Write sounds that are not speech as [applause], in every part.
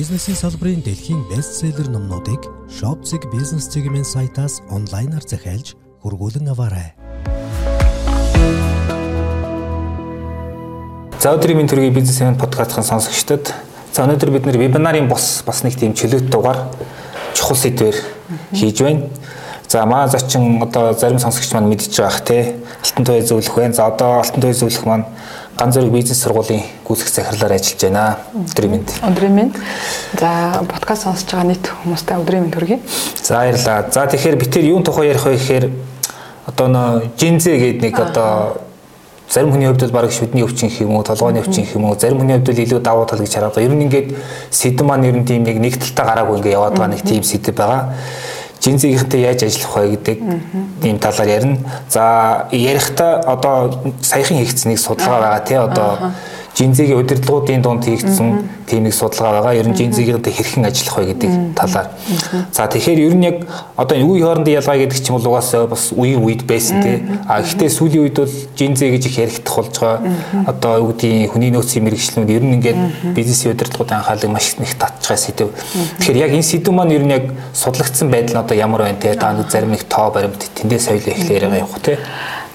Бизнесийн салбарын дэлхийн бестселлер номнуудыг Shopzig бизнес чигмэн сайтаас онлайнаар захиалж хургуулan аваарай. За өдрийн мэнд төргийн бизнесмен подкастын сонсогчдод за өнөөдөр бид нэр вебинарын бос бас нэг тийм чөлөөт дугаар чухал сэдвэр хийж байна. За маа зочин одоо зарим сонсогч маань мэдчихэж байгаах те. Алтан туяа зөвлөх байна. За одоо алтан туяа зөвлөх маань ганц зэрэг бизнес сургуулийн гүйцэх захирлаар ажиллаж байна. Өдрийн мэнд. Өдрийн мэнд. За подкаст сонсож байгаа нийт хүмүүстээ өдрийн мэнд хүргэе. За баярлалаа. За тэгэхээр би тэр юун тухай ярих вэ гэхээр одоо нөө жинзэ гэдэг нэг одоо зарим хүний хувьд бол баг шүдний өвчин гэх юм уу, толгойн өвчин гэх юм уу, зарим хүний хувьд бол илүү давуу тал гэж хараад байгаа. Ер нь ингээд сэдв маань ер нь тийм нэг нэг талтаа гараагүй ингээд яваад байгаа нэг тийм сэдв байгаа жинзигийнхтэй яаж ажиллах вэ гэдэг ийм талаар ярина. За ярихдаа одоо саяхан хийгдсэнийг судалгаа байгаа тий одоо жинзигийн удирдлагуудын дунд хийгдсэн тийм нэг судалгаа байгаа. Ер нь жинзигийнхтэй хэрхэн ажиллах вэ гэдэг талаар. За тэгэхээр ер нь яг одоо үе хоорондын ялгаа гэдэг чинь бол угаасаа бас үеийн үед байсан тий. А гэхдээ сүүлийн үед бол жинзэ гэж их яригдах болж байгаа. Одоо юу гэдгийг хүний нөөцийн мэрэгчлүүд ер нь ингээд бизнесийн удирдлагуудын анхаалыг маш их байгаа сэдв. Тэгэхээр яг энэ сэдв маань ер нь яг судлагдсан байдал нь одоо ямар байна тий. Та зарим нэг тоо баримт тэндээс соёлоо эхлэхээр байгаа явах тий.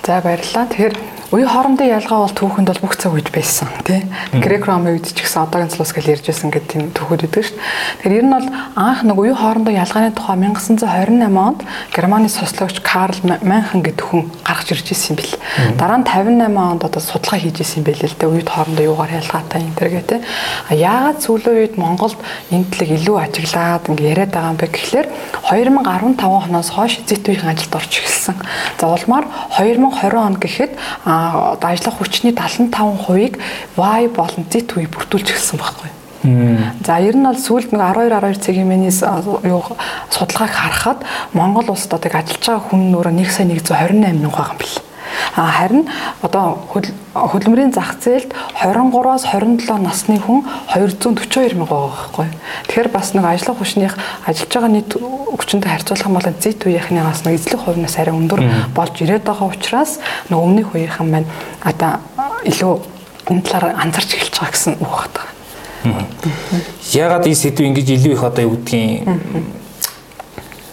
За баярлалаа. Тэгэхээр Үе хоорондын ялгаа бол түүхэнд бол бүх цаг үед байсан тий. Грек ромын үед ч гэсэн одоогийн цалуус гэж ярьж байсан гэдэг тийм түүхүүд өгдөг шүү дээ. Тэгэхээр ер нь бол анх нэг үе хоорондын ялгааны тухай 1928 онд Германы социологч Карл Манхан гэдэг хүн гаргаж ирж ирсэн юм бэл. Дараа нь 58 онд одоо судалгаа хийж ирсэн юм бэлээ л дээ. Үед хоорондоо юугаар ялгаатай энэ төр гэдэг. А яагаад сүүлийн үед Монголд энэ талыг илүү ажиглаад ингэ яриад байгаа юм бэ гэхлээр 2015 оноос хойш эзэт үеийн ажилд орж эхэлсэн. За улмаар 2020 он гэхэд одоо ажиллах хүчний 75%-ыг Y болон Z үе бүрдүүлж эхэлсэн байхгүй. За ер нь бол сүүлд нэг 12 12 цагийн мэнэс юу судалгааг харахад Монгол улсад одоо ажиллаж байгаа хүн нөрөө 1 сая 128 мянга байгаа юм бэл. Харин одоо хөдөлмөрийн зах зээлд 23-аас 27 насны хүн 242 мянга байгаа байхгүй. Тэгэхээр бас нэг ажлын хүчнийх ажиллаж байгаа нийт хүчнтэй харьцуулах юм бол зэт үеийнхнээс нэг эзлэх хувинаас арай өндөр болж ирээд байгаа учраас нэг өмнөх үеийнхэн маань одоо илүү энэ талаар анзарч эхэлж байгаа гэсэн үг байна. Ягаад энэ сэдв ингэж илүү их одоо юу гэдгийг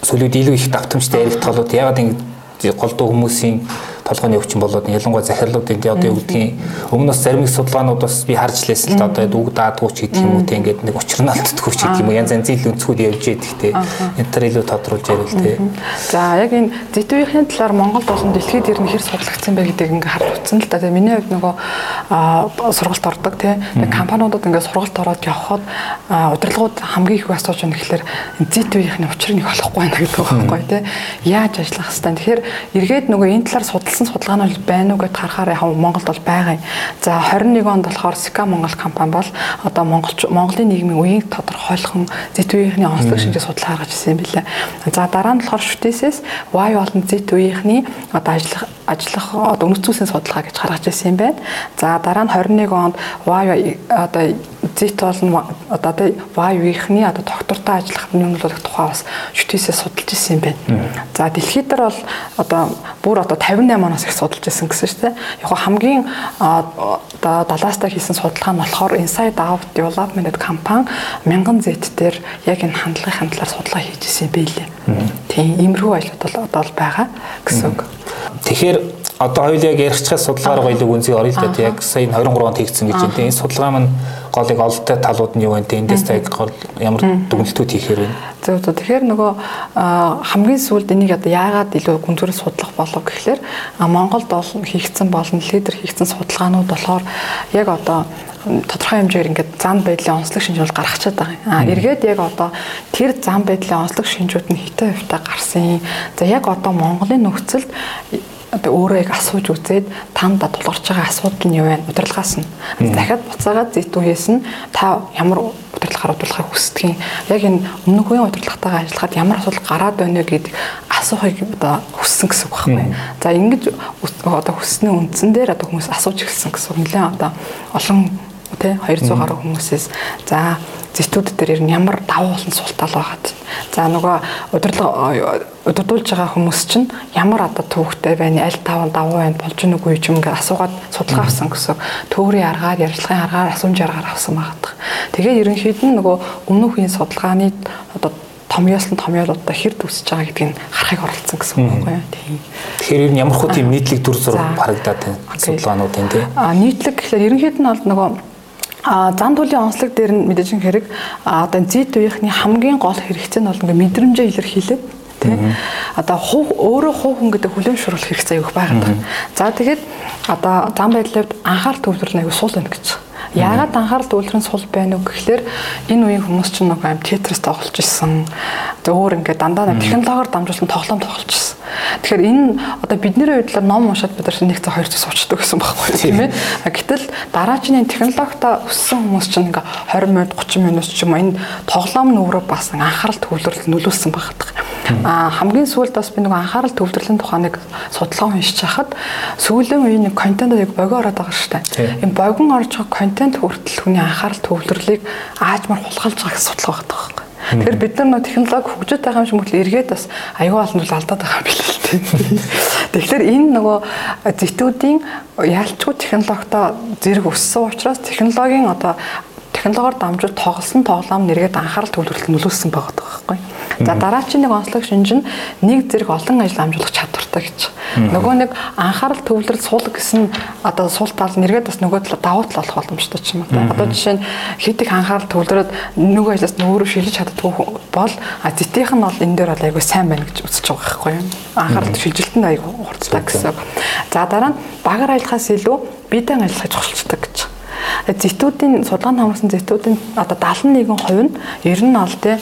сүлүүд илүү их давтамжтай яригдах болоод ягаад ингэ голдуу хүмүүсийн толгойн өвчин болоод ялангуяа захирлуудын одоо юу гэдгийг өмнөөс зарим их судалгаанууд бас би харж лээсэн л да одоо үг даадгүй ч гэдэг юм уу те ингээд нэг учирнаалтдаггүй ч гэдэг юм уу. Янз янзын өнцгүүд явж яддаг те энэ төр илүү тодруулж ярил те. За яг энэ зэтүүхийн талаар Монголд болон дэлхийд ер нь хэр судлагдсан бэ гэдгийг ингээд харж утсан л да те. Миний хувьд нөгөө сургалт ордог те. Компаниудад ингээд сургалт ороод явхад удирдлагууд хамгийн их асууж байна гэхэлэр зэтүүхийн учрыг нэг олохгүй байна гэдэг байгаа байхгүй те. Яаж ажиллах хэвээр тэгэхээр эргээд нөгөө энэ талаар судалсан судалгаа нь байна уу гэдээ харахаар яг Монголд бол байгаа юм. За 21 онд болохоор Sika Монгол компани бол одоо Монголч Монголын нийгмийн үеийг тодорхойлхон зэт үеийнхний онцлог шинжээ судалгаа гаргаж ирсэн юм билээ. За дараа нь болохоор шүтээсээс Y болон зэт үеийнхний одоо ажиллах ажиллах одоо үнэт судалгаа гэж гаргаж ирсэн юм байна. За дараа нь 21 онд Y одоо зэт болон одоо Y үеийнхний одоо доктортой ажиллах нэмэлтүүлэх тухай бас шүтээсээ судалж ирсэн юм байна. За дэлхийд дээр бол одоо бүр одоо 58 оноос их судалж байсан гэсэн шүү дээ. Яг хамгийн одоо 70-аас та хийсэн судалгаа нь болохоор Inside Out Development компани мянган зэт дээр яг энэ хандлагын талаар судалгаа хийж исэн байлээ. Тийм иймэрхүү ажлууд бол одоо байгаа гэсэн үг. Тэгэхээр одоо хоёул яг ярихчаас судалгаар гоёлог үнсийг орё л да яг сая 23 онд хийгдсэн гэж байна. Энэ судалгаа маань голыг олдтой талууд нь юу вэ? Эндээс та яг ямар дүгнэлтүүд хийхээр вэ? Зөв зөв. Тэгэхээр нөгөө хамгийн сүүлд энийг одоо яагаад илүү гүнзгийрээ судлах болов гэхлээр Монголд бол хийгдсэн болон лидер хийгдсэн судалгаанууд болохоор яг одоо тодорхой хэмжээгээр ингээд зам байдлын онцлог шинжүүл гаргачаад байгаа юм. Аа эргээд яг одоо тэр зам байдлын онцлог шинжүүд нь хитэ хөвтө гарсан. За яг одоо Монголын нөхцөлд одоо өөрөө яг асууж үзээд танд тулгарч байгаа асуудал нь юу вэ? Удирдлагаас нь. Дахиад буцаагаад зэтүүхээс нь та ямар удирдлагаар удирдлагыг хүсдэг юм. Яг энэ өмнөх үеийн удирдлагатайгаа ажиллахад ямар асуудал гараад байна вэ гэдэг асуухыг одоо хүссэн гэсэн үг байхгүй. За ингэж одоо хүссний үндсэн дээр одоо хүмүүс асууж эхэлсэн гэсэн үг нэлээд одоо олон тий 200 гаруй хүмүүсээс за зэтүүд дээр ер нь ямар давуу болон султал байгаад. За нөгөө удирдлага удирдуулж байгаа хүмүүс чинь ямар одоо төвхтэй байна, аль таван давуу байна, болж гэнэ үгүй юм ингээ асуугаад судалгаа авсан гэсэн. Төврийн аргаар, ярилцлагын аргаар, асуумжийн аргаар авсан байгаа. Тэгээ ерөнхийд нь нөгөө өмнөх үеийн судалгааны одоо томьёос нь томьёолуудаа хэр төсөж байгаа гэдгийг харахыг оролцсон гэсэн үг байхгүй юу. Тийм. Тэгэхээр ер нь ямар хөө тийм нийтлэг дүр зураг харагдаад байна судалгаанууд энэ тийм. А нийтлэг гэхэлэр ерөнхийд нь бол нөгөө А зан төлөвийн онцлог дээр нь мэдээж хэрэг одоо зэт үеийнхний хамгийн гол хэрэгцээ нь бол ингээ мэдрэмжээ илэрхийлээд тий. Одоо хувь өөрөө хувь хүн гэдэг хүлэмжшүүлэх хэрэгцээ аюух байгаад байна. За тэгээд одоо зам байдлын хувьд анхаарал төвлөрөл аюу суул байна гэж. Яагаад анхаарал төвлөрөн сул байна уу гэхлээр энэ үеийн хүмүүс чинь нэг аим тетрис тоглож исэн. Өөр ингээд дандаа технологиор дамжуулсан тоглоом тоглож исэн. Тэгэхээр энэ одоо бидний хувьдлаар ном уншаад бид нэг цаг хоёр цаг суучдаг гэсэн байхгүй тийм ээ. Гэтэл дараачны технологитой өссөн хүмүүс чинь ингээ 20 минут 30 минут ч юм энэ тоглоом нүрээ бас анхаарал төвлөрөл нөлөөлсөн багтдаг. А хамгийн сүүлд бас би нэг анхаарал төвлөрлийн тухай нэг судалгаа уншиж хахад сүүлийн үеийн нэг контент яг богио ороод байгаа шүү дээ. Энэ богино орж байгаа контент хүртэл хүний анхаарал төвлөрлийг аажмар хулгайлж байгаа гэсэн судалгаа багтдаг. Тэгэхээр бид нар нөө технологи хөгжөд байгаа юм шиг мөртлөө эргээд бас аюул олон зүйл алдаад байгаа юм билээ л тийм. [laughs] Тэгэхээр энэ нөгөө зэтүүдийн яалчгүй технологитой зэрэг өссөн учраас технологийн одоо технологиор дамжуулж тоглосон тоглоом нэргээд анхаарал төвлөрөлт нөлөөлсөн байгаа байхгүй. За дараачийн нэг онцлог шинж нь нэг зэрэг олон ажил амжуулах чадвартай гэж. Нөгөө нэг анхаарал төвлөрөл сул гэсэн одоо сул тал нэргээд бас нөгөө талаа давуу тал болох боломжтой ч юм уу. Одоо жишээ нь хэд их анхаарал төвлөрөөд нөгөө ажлаас нөөрэө шилжиж чаддгүй бол зэтийнх нь бол энэ дээр бол айгүй сайн байна гэж үзэж байгаа байхгүй юу. Анхаарал шилжилтэнд айгүй хурцтай гэсэн. За дараа нь багаар ажиллахаас илүү биедан ажиллахыг зохицуулдаг гэж. Зэтүүдийн судалгаанд хамаарсан зэтүүдийн одоо 71% нь ер нь ол тий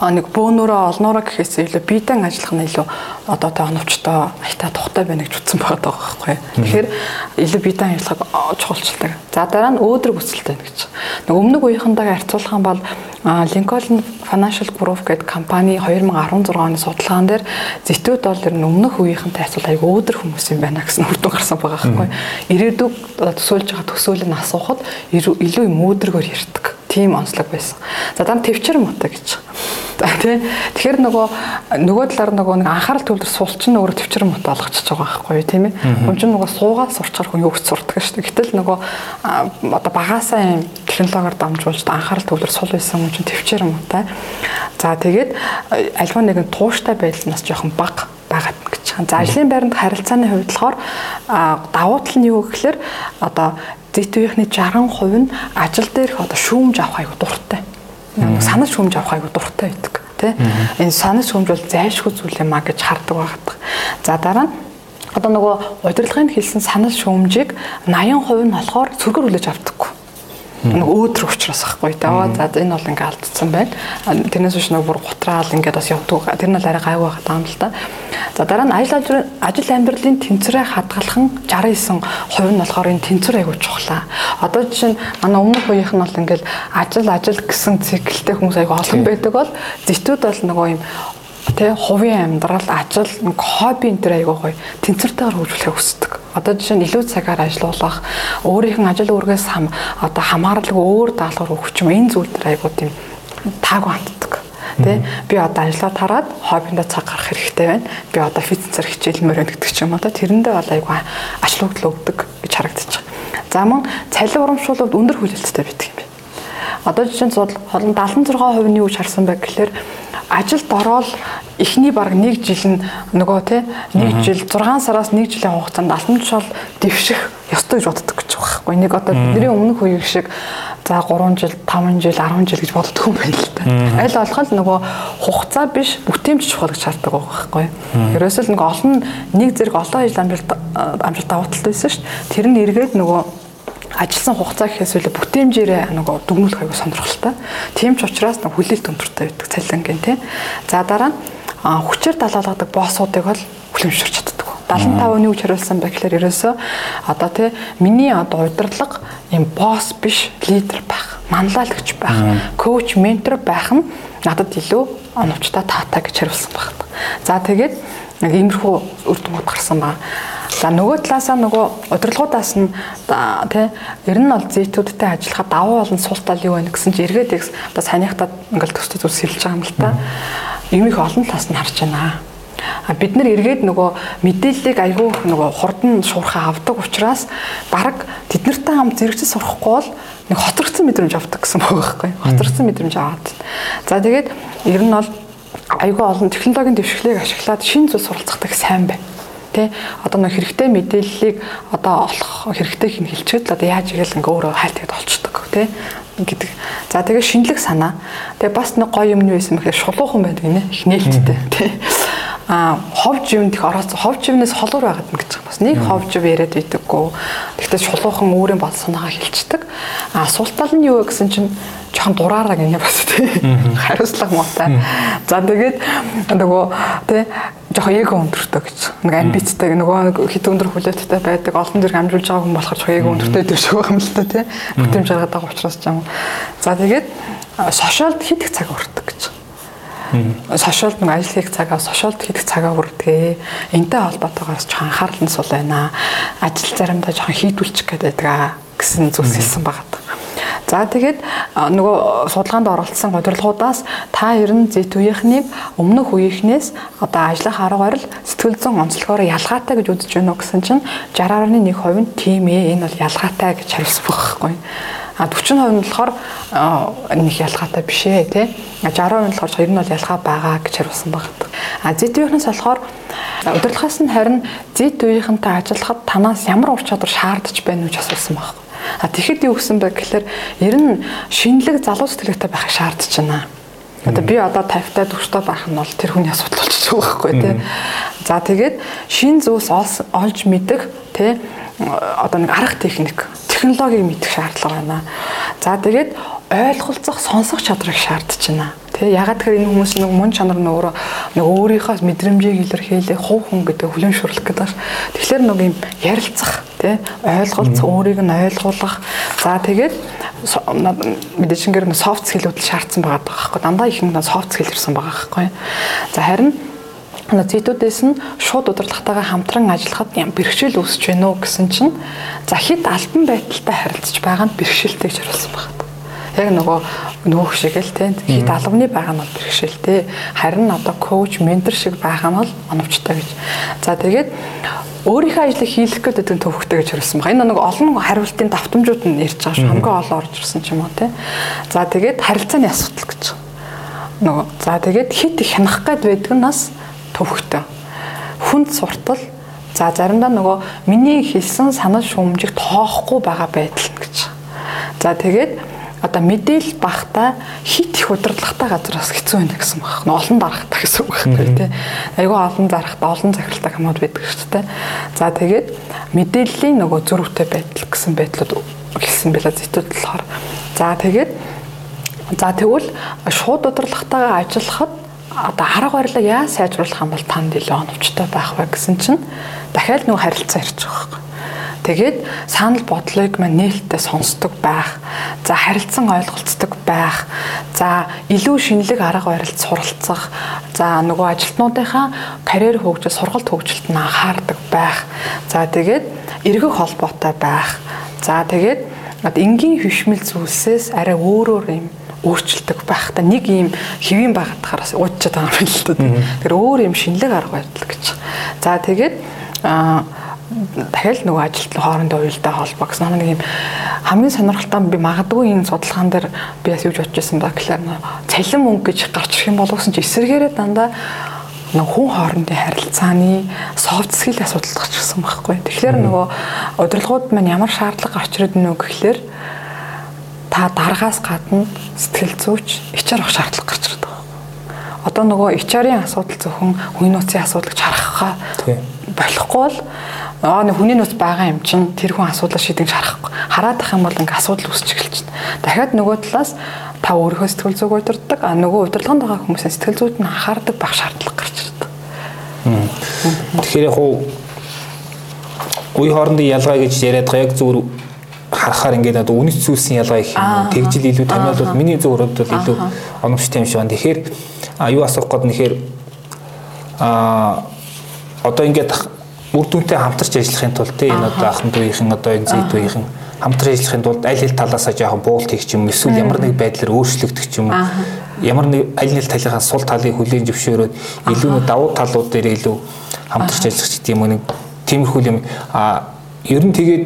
нэг бөөнөрөө олноороо гэхээс илүү биедэн ажиллах нь илүү одоо тэ оновчтой аятаа тухтай байна гэж утсан байгаа байхгүй. Тэгэхээр илүү биедэн ажиллах чухалчилдаг. За дараа нь өөдрөг байна гэж. Нэг өмнөг үеийнхэнтэйгээ харьцуулах юм бол Lincoln Financial Group гэдэг компани 2016 оны судалгаан дээр зэтүүд бол ер нь өмнөх үеийнхэнтэй харьцуул аяг өөдөр хүмүүс юм байна гэсэн үр дүн гарсан байгаа байхгүй. Ирээдүг төсөөлж байгаа төсөөлөл нь асуухад илүү юм өөдрөгөр ярьдаг тийм онцлог байсан. За дараа нь төвчөр муутай гэж. За тий. Тэгэхээр нөгөө нөгөө талаар нөгөө нэг анхаарал төвлөр суулчин өөрөө төвчөр муутай болгочихж байгаа байхгүй юу тийм ээ. Хүн чинь нөгөө суугаад сурчаар хүн юу гэж сурдаг шүү дээ. Гэтэл нөгөө одоо багаасаа юм технологиор дамжуулж анхаарал төвлөр сул байсан хүн чинь төвчөр муутай. За тэгээд альва нэгэн тууштай байдал нас жоохон бага байгаад гэж. За ажлын байранд харилцааны хувьд болохоор давуу тал нь юу гэхээр одоо зэт үеийнхний 60% нь ажил дээрх одоо шүүмж авах айгу дуртай. Санал шүүмж авах айгу дуртай байдаг тий. Энэ санал шүүмж бол зайлшгүй зүйл юм а гэж хардаг байгадаг. За дараа нь одоо нөгөө удирдлагын хэлсэн санал шүүмжийг 80% нь болохоор цөргөр хүлээж авдаггүй нэг өөдрөг учраас ахгүй даваа за энэ бол ингээ алдсан байна. Тэрнээс биш нэг бүр гутраал ингээ бас явдаг. Тэр нь л арай гайгүй байгаа юм л да. За дараа нь ажил ажил амьдралын тэнцвэрээ хадгалах нь 69% нь болохоор энэ тэнцвэр айгуу чухлаа. Одоо жишээ нь манай өмнөх үеийнх нь бол ингээл ажил ажил гэсэн циклтэй хүмүүс айгуу олон байдаг бол зэтүүд бол нөгөө юм тэ хувийн амьдрал ажил хобби энэ төр айгуу гоё тэнцвэртэйгээр хөгжүүлэхийг хүсдэг. Одоо жишээ нь илүү цагаар ажиллах, өөрийнх нь ажил үргээс хам одоо хамааралгүй өөр даалгавар өгч юм энэ зүйл төр айгуу тийм таагүй ханддаг. Тэ би одоо ажиллаад хараад хоббиндоо цаг гаргах хэрэгтэй байна. Би одоо фитнесээр хичээлмээр байна гэдэг ч юм уу. Тэрэндээ бол айгуу ачлуугдал өгдөг гэж байгаа. За мөн цалин урамшуулалт өндөр хүлээлттэй байдаг юм байна. Одоо жишээ нь судал 76% нь юу гэж харсан бэ гэхээр ажилд ороод эхний баг нэг жил нь нөгөө тий нэг жил 6 сараас нэг жилийн хугацаанд алтан тушаал дэвших ёстой гэж боддог гэж байгаа байхгүй нэг одоо бидний өмнөх үеиг шиг за 3 жил 5 жил 10 жил гэж боддог юм байна л да. Аль болох л нөгөө хугацаа биш бүтээмж чухал гэж шаарддаг байхгүй. Ерөөсөө л нэг олон нэг зэрэг олон ажил амжилт амжилт давуу талтай байсан шүү дээ. Тэр нь эргээд нөгөө ажилласан хугацаа гэхээс үлээ бүтээмжээрээ нөгөө дүгнүүлэх аягүй сонирхолтой. Тийм ч учраас нэг хүлээлт өндөртэй байдаг цалингийн тий. За дараа нь хүчээр далаалгадаг боссуудыг бол хүлэмжшэрч чаддаг. 75 нь юу хариулсан бэ гэхээр ерөөсөө одоо тий миний одоо удирдлага юм босс биш лидер байх, манлайлагч байх, коуч, ментор байх нь надад илүү оновчтой таатай гэж хариулсан байна. За тэгээд нэг иймэрхүү үр дүнуд гарсан байна. За нөгөө талаасаа нөгөө удирдлагуудаас нь тий ер нь бол зэйтүүдтэй ажиллахад давуу болон сул тал юу вэ гэсэн чи эргээд их одоо санийхтад ингээл төстэй зүс сэлж байгаа юм л та. Ийм их олон талаас нь харж байна. А бид нар эргээд нөгөө мэдээллийг айгүй нөгөө хурдан шуурхаа авдаг учраас баг тэднэртэй хам зэрэгцээ сурахгүй бол нэг хоцрогдсон мэдрэмж авдаг гэсэн байгаа байхгүй. Хоцрогдсон мэдрэмж аваад. За тэгээд ер нь бол айгүй олон технологийн дэвшгэлийг ашиглаад шин зүйл суралцахдаг сайн байна тий одоо нэг хэрэгтэй мэдээллийг одоо олох хэрэгтэй хин хэлчихэд л одоо яаж игээл ингээ өөрөө хайлтгээд олцдог тий гэдэг. За тэгээ шинэлэг санаа. Тэгээ бас нэг гоё юм нь байсан мэхээр шулуухан байдаг нэ их нээлттэй тий а ховж юмд их орооцсон ховж юмнаас холуур байгаад нь гэж байгаа. Бас нэг ховж юм яриад байдаггүй. Тэгтээ шулуухан өөрийн бод санаагаа хэлцдэг. А султал нь юу гэсэн чинь жоохон дураараа гинэ бас тий. Хариуцлага муутай. За тэгээд нөгөө тий жоохон эго өндөртэй гэж. Нэг амбицтай нөгөө нэг хэд өндөр хүлээттэй байдаг олон зэрэг амжуулж байгаа хүн болохоор эго өндөртэй шиг [laughs] байгаа юм л та тий. Бүтэмж гаргаад байгаа учраас ч юм. За тэгээд сошиалд хэд их цаг өртдөг гэж сошиалд нэг ажил хийх цагаа сошиалд хийх цагаа хүрдэгэ. Энтэй холбоотойгоор ч анхаарал нь сул байна. Ажил заримдаа жоохон хийдүүлчих гээд байдаг гэсэн зүйлс хэлсэн байгаа. За тэгээд нөгөө судалгаанд оролцсон удирдлагуудаас та ер нь зэт үеийнхнийг өмнөх үеийнхнээс одоо ажиллах арга барил сэтгэл зүйн онцлогоор ялгаатай гэж үзэж байна уу гэсэн чинь 60.1% нь тийм ээ энэ бол ялгаатай гэж хариулсан байхгүй. А 40% нь болохоор нэг ялгаатай биш ээ тий. 60% нь болохоор ер нь бол ялгаа байгаа гэж хариулсан байна. А зэт үеийнхнээс болохоор удирдлагаас нь харин зэт үеийнхэнтэй ажиллахад танаас ямар ур чадвар шаардж байна гэж асуусан байна. А тэгэхэд юу гэсэн бэ гэхээр ер нь шинэлэг залуу сэтгэлгээтэй байхыг шаардж байна. Одоо би одоо 50 та 40 та байх нь бол тэр хүний асуудал болчихж байгаа [laughs] байхгүй тий. За тэгээд шин зүйлс олж мэдэх тий одоо нэг арга техник технологиг мэдэх шаардлага байна. За тэгээд ойлголцох, сонсох чадрыг шаардж байна. Тэ ягаад гэхээр энэ хүмүүс нэг мөн чанар нь өөрөө нэг өөрийнхөө мэдрэмжийг илэрхийлэх, хувь хүн гэдэг хүлэмжшүүлэх гэдэг байна. Тэгэхээр нэг юм ярилцах, тэ ойлголц, өөрийг нь ойлгуулах. За тэгээд мэдээж шинээр софт скиллүүд шаардсан байгаа байхгүй. Дандаа их нэг софт скилл ирсэн байгаа байхгүй. За харин зэтүүдээс нь шууд удирдлагатайгаа хамтран ажиллахад ям бэрхшээл үүсэж байна уу гэсэн чинь за хэд албан байдалтай харилцаж байгаа нь бэрхшээлтэй гэж харуулсан байна. Яг нөгөө нөөх шиг л тийм хэд албаны байгаа нь бол бэрхшээлтэй. Харин одоо коуч, ментор шиг байгаа нь бол оновчтой гэж. За тэгээд өөрийнхөө ажлыг хийх гэдэг нь төвхтэй гэж харуулсан байна. Энэ нэг олон хариултын давтамжууд нь ирж байгаа шүү. Хамгийн олон орж ирсэн ч юм уу тийм. За тэгээд харилцааны асуудал гэж. Нөгөө за тэгээд хит хянах гээд байдаг нь бас төвхтэй. Хүнд суртал за заримдаа нөгөө миний хэлсэн санал шүүмжийг тоохгүй байгаа байдал гэж. За тэгээд одоо мэдээлэл багтаа хит их удирдлагатай газраас хэцүү байна гэсэн баг. Олон дарахтай гэсэн үг байхгүй тий. Айгүй олон зарахтай олон захиралтай хамууд байдаг шүү дээ. За тэгээд мэдээллийн нөгөө зөрүүтэй байдал гэсэн байдлууд хэлсэн байла зэтэд болохоор. За тэгээд за тэгвэл шууд удирдлагатайгаа ажиллахад одоо арга барилаа яа сайжруулах юм бол танд илүү оновчтой байх вэ гэсэн чинь дахиад нөгөө харилцаа байгаа байхгүй. Тэгээд санал бодлыг мань нээлттэй сонсдог байх, за харилцан ойлголцдог байх, за илүү шинэлэг арга барилд суралцах, за нөгөө ажилтнуудынхаа карьер хөгжил, сургалт хөгжилд нь анхаардаг байх. За тэгээд эргэх холбоотой байх. За тэгээд энгийн хөвшмөл зүйлсээс арай өөрөөр юм өөрчлөлтөг байх та нэг юм хэвийн байгаад уудчаад байгаа юм л та. Тэгэхээр өөр юм шинэлэг арга барил гэж. За тэгээд аа дахиад нөгөө ажилтны хоорондоо уялдаа холбоо гэсэн нэг юм хамгийн сонирхолтой би магадгүй энэ судалгаан дээр би бас юуж бодож байсан ба гэхээр цалин мөнгө гэж гарч ирэх юм болгосон чи эсэргээрээ дандаа нэг хүн хоорондын харилцааны софт скил асуудал гарчихсан байхгүй. Тэгэхээр нөгөө удирдлагууд маань ямар шаардлага гарч ирээд нөө гэхлээр та дараагаас гадна сэтгэл зүйч HR авах шаардлага гарч ирдэг. Одоо нөгөө HR-ийн асуудал зөвхөн хүний нөөцийн асуудал гэж харахаа болохгүй бол аа нэг хүний нөөц байгаа юм чинь тэр хүн асуудал шийдэж харахгүй. Хараад ах юм бол ингээ асуудал үүсч эхэлж байна. Дахиад нөгөө талаас та өөрийнхөө сэтгэл зүйг удирдах, а нөгөө удирдлаганд байгаа хүмүүсийн сэтгэл зүйд нь анхаардаг байх шаардлага гарч ирдэг. Тэгэхээр яг уу үе хоорондын ялгаа гэж яриад байгаа яг зүгээр харахаар ингээд одоо үнэт зүйлсийн ялгаа их юм. Тэгжил илүү тамиал бол миний зөв өрөөд бол илүү оновчтой юм шиг байна. Тэгэхээр а юу асуух гээд нэхэр а одоо ингээд үр дүнтэй хамтарч ажиллахын тулд тий энэ одоо ахын дүүхийн одоо энэ зэт дүүхийн хамтран ажиллахын тулд аль хэл талаасаа жоохон буулт хийх юм эсвэл ямар нэг байдлаар өөрчлөгдөх юм ямар нэг аль нэг талынхаа сул талыг хүлээн зөвшөөрөөд илүү нэг давуу талууд дээр илүү хамтарч ажиллах гэдэг юм нэг тиймэрхүү юм а ер нь тэгээд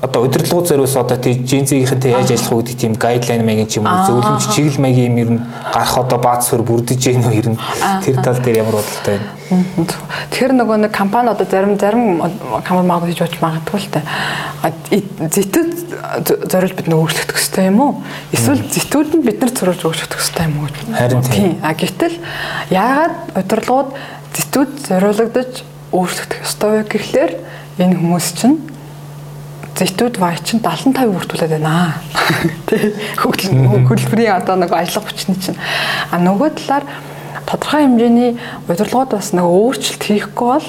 одоо удирдлагууд зориулс одоо тий жинзигийнхэнтэй яаж ажиллах уу гэдэг тийм гайдлайн маягийн ч юм уу зөвлөмж чиглэл маягийн юм ер нь гарах одоо бааз сөр бүрдэж гэнэ үү ер нь тэр тал дээр ямар бодолтой байна. Тэгэхээр нөгөө нэг компани одоо зарим зарим компани магад хийж болж магадгүй л та. Зэтэд зориулж бид нэг өөрчлөгдөх хэрэгтэй юм уу? Эсвэл зэтүүд нь бид нар зориулж өөрчлөгдөх хэрэгтэй юм уу? Харин тийм. А гэтэл яагаад удирдлагууд зэтүүд зориулагдаж өөрчлөгдөх ёстой вэ гэхлээр энэ хүмүүс чинь зэтүүд вай чинь 75 бүртгүүлээд байна. [laughs] Тэ хөдөлмөрийн одоо нэг ажиллах хүчний чинь. А нөгөө талаар тодорхой хэмжээний удирдлагууд бас нэг өөрчлөлт хийхгүй бол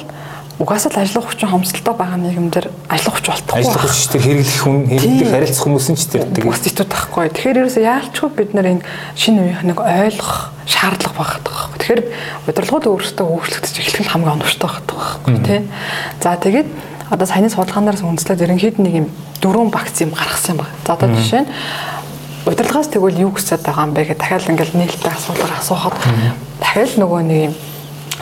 угаасаа л ажиллах хүчин хомсдолтой байгаа нийгэмдэр ажиллах хүч болтохгүй. Ажиллах хүч тэр хэрэглэх хүн хэрэглэх харилцах хүмүүс нь ч тэр тэгээд зэтүүд байхгүй. Тэгэхээр ерөөсөө яалчгүй бид нар энэ шинэ үеийнх нэг ойлгох шаардлага байгаа байхгүй. Тэгэхээр удирдлагууд өөрсдөө өөрчлөгдөж эхлэх нь хамгийн оновчтой байгаа байхгүй тий. За тэгээд одоо саяны судалгаанаас үндэслээд ерөнхийд нэг юм дөрвөн багц юм гаргасан байна. За одоо жишээ нь удирдлагаас тэгвэл юу хүсэж байгаа юм бэ гэх дахиад ингээл нээлттэй асуулаар асуухад дахиад нөгөө нэг юм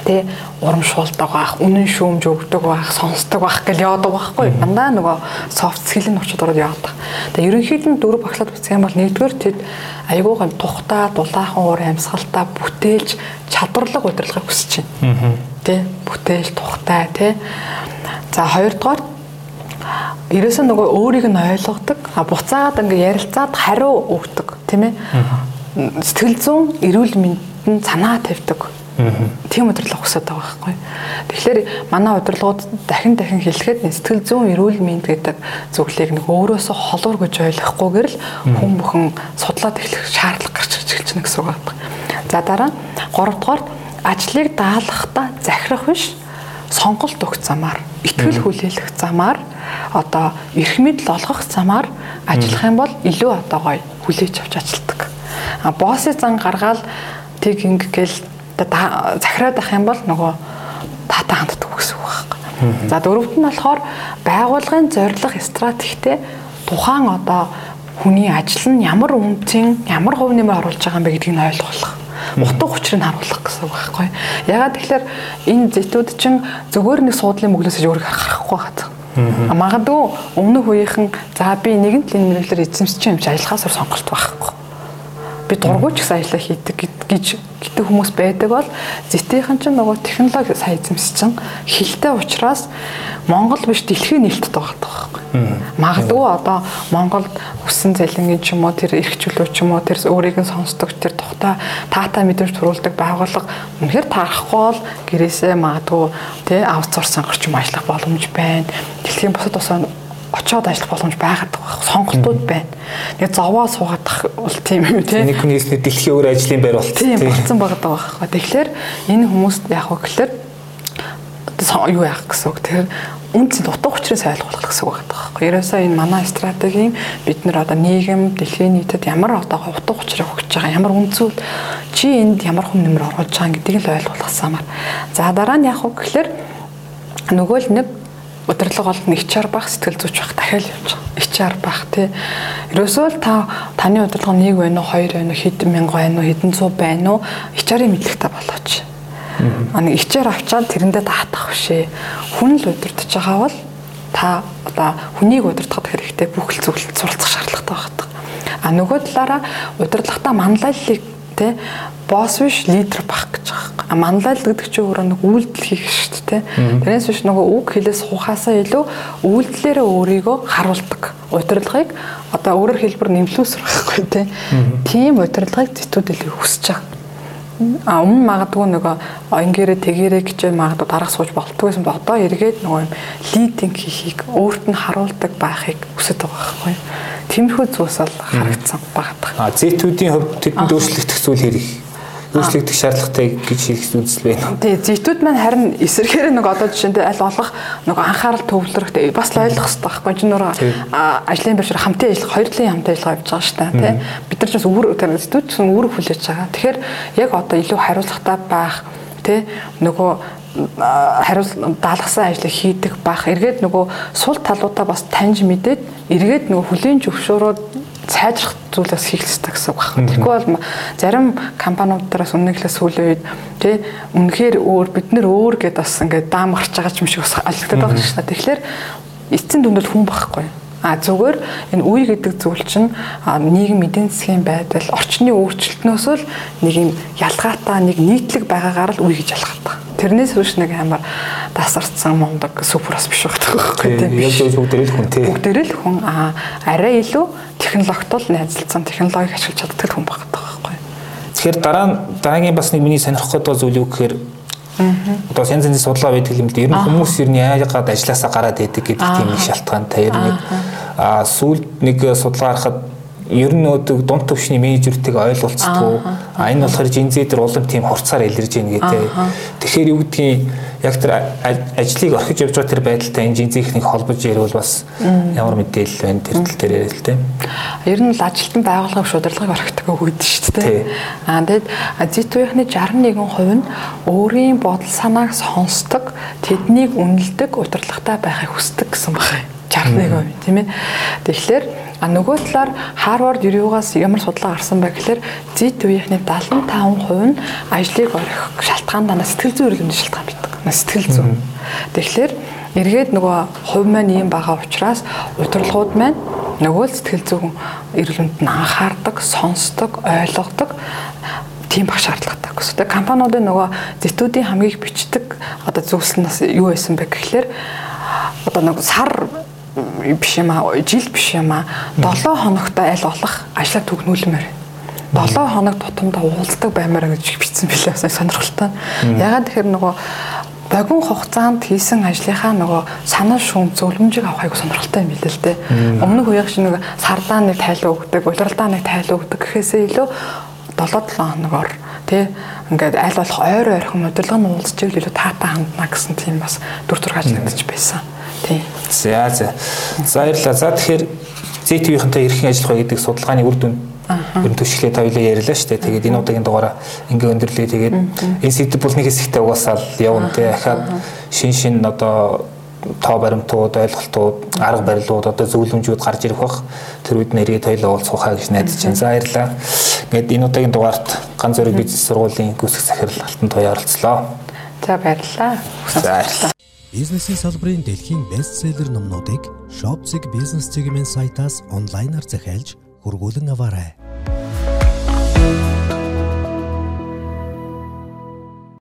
тэ урамшуулдаг байх, үнэн шүүмж өгдөг байх, сонсдог байх гэл яадаг байхгүй. Дандаа нөгөө софт скиллийн очоод ороод яадаг. Тэгээ ерөнхийд нь дөрөв багшлаад үзэх юм бол нэгдүгээр тэд айгуугын тухтай, дулаахан уур амьсгалтай бүтээлж чадварлаг удирдлагыг хүсэж байна. Тэ бүтээл тухтай тэ За хоёрдугаар ерөөсөө нөгөө өөрийг нь ойлгодог, буцаагаад ингээ ярилцаад хариу өгдөг, тийм ээ. Сэтгэл зүйн эрүүл мэндэнд санаа тавьдаг. Тийм удирдлага хүсэж байгаа байхгүй. Тэгэхээр манай удирдлагууд дахин дахин хэлэхэд сэтгэл зүйн эрүүл мэнд гэдэг зөвлөлийг нэг өөрөөсөө холуур гэж ойлгохгүйгээр л хүн бүхэн судлаад эхлэх шаардлага гарч ирж эхэлж байна гэсэн үг байна. За дараа гуравдугаар ажлыг даалгахдаа захирах биш сонголт өгөх замаар, ихтгэл хүлээлгэх замаар одоо эрх мэдэл олгох замаар ажиллах юм бол илүү одоо гоё хүлээж авч ажилтдаг. А боссы зан гаргаал тэг ингээл захираад ах юм бол нөгөө татаа ханддаг гэсэн үг байхгүй. За дөрөвт нь болохоор байгууллагын зорилго стратегтэй тухайн одоо хүний ажил нь ямар үнцэн, ямар хувь нэмэр оруулж байгаа юм бэ гэдгийг нь ойлгох утга учрыг харуулах гэсэн үг байхгүй. Ягаад тэгэхээр энэ зэтүүд чинь зөвхөн нэг суудлын мөглөөс өөрийг харахгүй байгаа. Магадгүй өмнөх үеийнхэн за би нэгэн талын мэрэгчлэр эзэмсч юм чи ажиллахаас сонголт байхгүй. Би дургуйч гэсэн ажиллаа хийдэг гэж гэдэг хүмүүс байдаг бол зэтийнхэн чинь нөгөө технологи сайн эзэмсэж чинь хилтэй учраас Монгол биш дэлхийн нээлттэй байгаа байхгүй. Магадгүй одоо Монголд өссөн цалингийн ч юм уу тэр эрхчлөө ч юм уу тэр өөрийг нь сонсдог тэр тухтай таата мэдрэмж төрүүлдэг байгууллага үнэхээр таарахгүй бол гэрээсээ магадгүй тий аутсорс сонгорч юм ажиллах боломж байна. Дэлхийн бусад усаа очоод ажиллах боломж байгаад байгаа сонголтууд байна. Нэг зовоо суугаадах бол тийм юм тий. Нэг хүн хийснээр дэлхийн өөр ажлын байр болт. Тийм болцсон байгаа байхгүй. Тэгэхээр энэ хүмүүст яг хөө гэхэлэр юу яах гэсэн үг. Тэгэхээр үнцэн утга учирыг ойлгох гэсэн үг байна байхгүй. Ерөөсөө энэ манай стратегийн бид нар одоо нийгэм дэлхийн нийтэд ямар одоо утга учирыг өгч байгаа ямар үнцүүд чи энд ямар хүм нэмэр оруулж байгаа гэдгийг л ойлгох самаар. За дараа нь яах вэ гэхээр нөгөө л нэг удирдлага бол нэг HR байх сэтгэл зүйч байх дахиад явж байгаа. HR байх тий. Ерөөсөө л та таны удирдлага нэг байна уу, хоёр байна уу, хэдэн мянга байна уу, хэдэн суу байна уу HR-ийн мэдлэгтэй болооч. Аны ичээр авчаад тэрэндээ таатах бишээ. Хүн л удирдах байгаа бол та одоо хүнийг удирдахад хэрэгтэй бүх л зөвлөлт суралцах шаардлагатай байдаг. А нөгөө талаараа удирдлагатаа манлайллыг те босс биш лидер байх гэж байгаа. А манлайл гэдэг чинь өөрөө нэг үйлдэл хийх шүү дээ. Тэрнээс биш нөгөө үг хэлээс ухаасаа илүү үйлдэлээрээ өөрийгөө харуулдаг. Удирдлагыг одоо өөрөөр хэлбэр нэмлүүсэр байхгүй те. Тийм удирдлагыг зэтүүд илүү хүсэж байгаа а өмнө магадгүй нөгөө ингээрээ тэгээрээ гэж магадгүй дарах сууж болтгүй гэсэн бо одоо эргээд нөгөө юм лидинг хийхийг өөрт нь харуулдаг байхыг хүсэж байгаа байхгүй. Тиймэрхүү зүйлс бол харагдсан багтах. А зэтүүдийн хувьд тэдэнд өөрчлөгдөх зүйл хэрэг өөрчлөгдөх шаардлагатай гэж хэлэх үзэл байна. Тий, зэтүүд маань харин эсэргээр нэг одоо жишээндээ аль болох нэг анхаарал төвлөрөх бас ойлгох хэрэгтэй байхгүй чинь нөр ажлын байршир хамтын ажиллах хоёр талын хамтын ажиллагаа явьж байгаа шүү дээ тий. Бид нар ч бас үүр зэтүүд ч үүрэг хүлээж байгаа. Тэгэхээр яг одоо илүү хариуцлагатай байх тий нөгөө хариул даалгасан ажлыг хийдэг бах. Эргээд нөгөө сул талуудаа бас таньж мэдээд эргээд нөгөө хүлийн зөвшөөрөөд сайжрах зүйлээс хэрэгтэй гэсэн үг байна. Тэгэхгүй бол зарим компаниудаас үнэнхлээс сүүлийн үед тий үнэхээр өөр бид нэр өөр гэдээ бас ингээд даам гарч байгаа юм шиг бас алгадаад байгаа шүү дээ. Тэгэхээр эцсийн дүндэл хүн байхгүй. А зүгээр энэ үе гэдэг зүйл чинь нийгэм эдийн засгийн байдал, орчны өөрчлөлтнөөс л нэг юм ялгаатай, нэг нийтлэг байгаагаар л үе гэж ялгаатай. Тэрнээс үүш нэг амар тасарцсан мундаг суперс биш байдаг байхгүй тийм. Яг зөв бүгдээрээ л хүн тийм. Бүгдээрээ л хүн аа арай илүү технологитол найзалцсан технологиг ашиглаж чаддаг хүн байгаа байхгүй. Тэгэхээр дараа дараагийн бас нэг миний сонирхох гэдэг зүйл юу гэхээр Одоо янз янзын судалгаа байдаг юм л дээ. Ер нь хүмүүс ер нь яагаад ажилласаа гараад идэг гэдэг тийм их шалтгаантай. Ер нь аа сүүлд нэг судалгаа харахад ер нь өөдөг дунд төвшний менежертэйг ойлголцдог. А энэ болохоор жинзээ дээр улам тийм хурцаар илэрж ийн гэдэг. Тэгэхээр юу гэдгийг яг тэр ажлыг орхиж явж байгаа тэр байдалтай энэ жинзийнхнийг холбож ирвэл бас ямар мэдээлэл байна тэр тал дээр яриа л тийм. Ер нь л ажилтан байгууллагын шударлагыг орхидог өгдөө шүү дээ. Аа тэгэд Z2-ийнхний 61% нь өөрийн бодол санааг сонсдог, тэднийг үнэлдэг, удирдлагатай байхыг хүсдэг гэсэн байна. 61% тийм ээ. Тэгэхээр А нөгөө талаар Harvard Review-гаас ямар судалгаа гарсан бэ гэхээр Z үеийнхний 75% нь ажлыг орхих шалтгаан дандаа сэтгэл зүйн эргэлмийн шалтгаан байдаг. Сэтгэл зүйн. Тэгэхээр эргээд нөгөө хувь маань ийм байгаа учраас удирдлагууд маань нөгөө л сэтгэл зүйн эргэлмэнд нь анхаардаг, сонсдог, ойлгодог тийм бах шаардлагатай гэсэн. Тэгээ компаниудын нөгөө зэтүүдийн хамгийн их бичдэг одоо нь юу байсан бэ гэхлээр одоо нэг сар биш юм аа жил биш юм аа 7 хоногт аль болох ажлаа түгнүүлмээр 7 хоног тутамдаа уулздаг баймаар гэж бичсэн билээ. Сонирхолтой. Ягаад тэгэхээр нөгөө богино хугацаанд хийсэн ажлынхаа нөгөө санал шүүм зөвлөмжийг авах айгу сонирхолтой юм билээ л дээ. Өмнөх үеийн шиг нэг сардаа нэг тайлаа өгдөг, улиралдаа нэг тайлаа өгдөг гэхээсээ илүү 7-7 хоногор тий ингээд аль болох ойр ойрхон удирдлага нь уулзч ивэл илүү таатай хандна гэсэн тийм бас дүр зураг ажиллагдаж байсан. Тий. За за. За баярлалаа. За тэгэхээр ZTV-хэнтэй эрхэн ажиллах вэ гэдэг судалгааны үр дүн ер нь төшлөө та хоёлоо ярьлаа шүү дээ. Тэгээд энэ удаагийн дугаараа ингээ өндөрлөө. Тэгээд энэ сэдв бол нэг хэсэгтээ угаасаа л явна тий. Ахаад шин шин одоо тоо баримтууд, ойлголтууд, арга барилууд одоо зөвлөмжүүд гарч ирэх бах. Тэр үед нэргээд хоёлоо уулзахаа гэж найдаж байна. За баярлалаа. Ингээд энэ удаагийн дугаарт ганц зөрөг бизнес сургуулийн гүйцэх захирал Алтан Тоё оролцлоо. За баярлалаа. Баярлалаа. Бизнесийн салбарын дэлхийн бестселлер номнуудыг Shopzig бизнес чиглэлийн сайтаас онлайнаар захиалж хургуулan аваарай.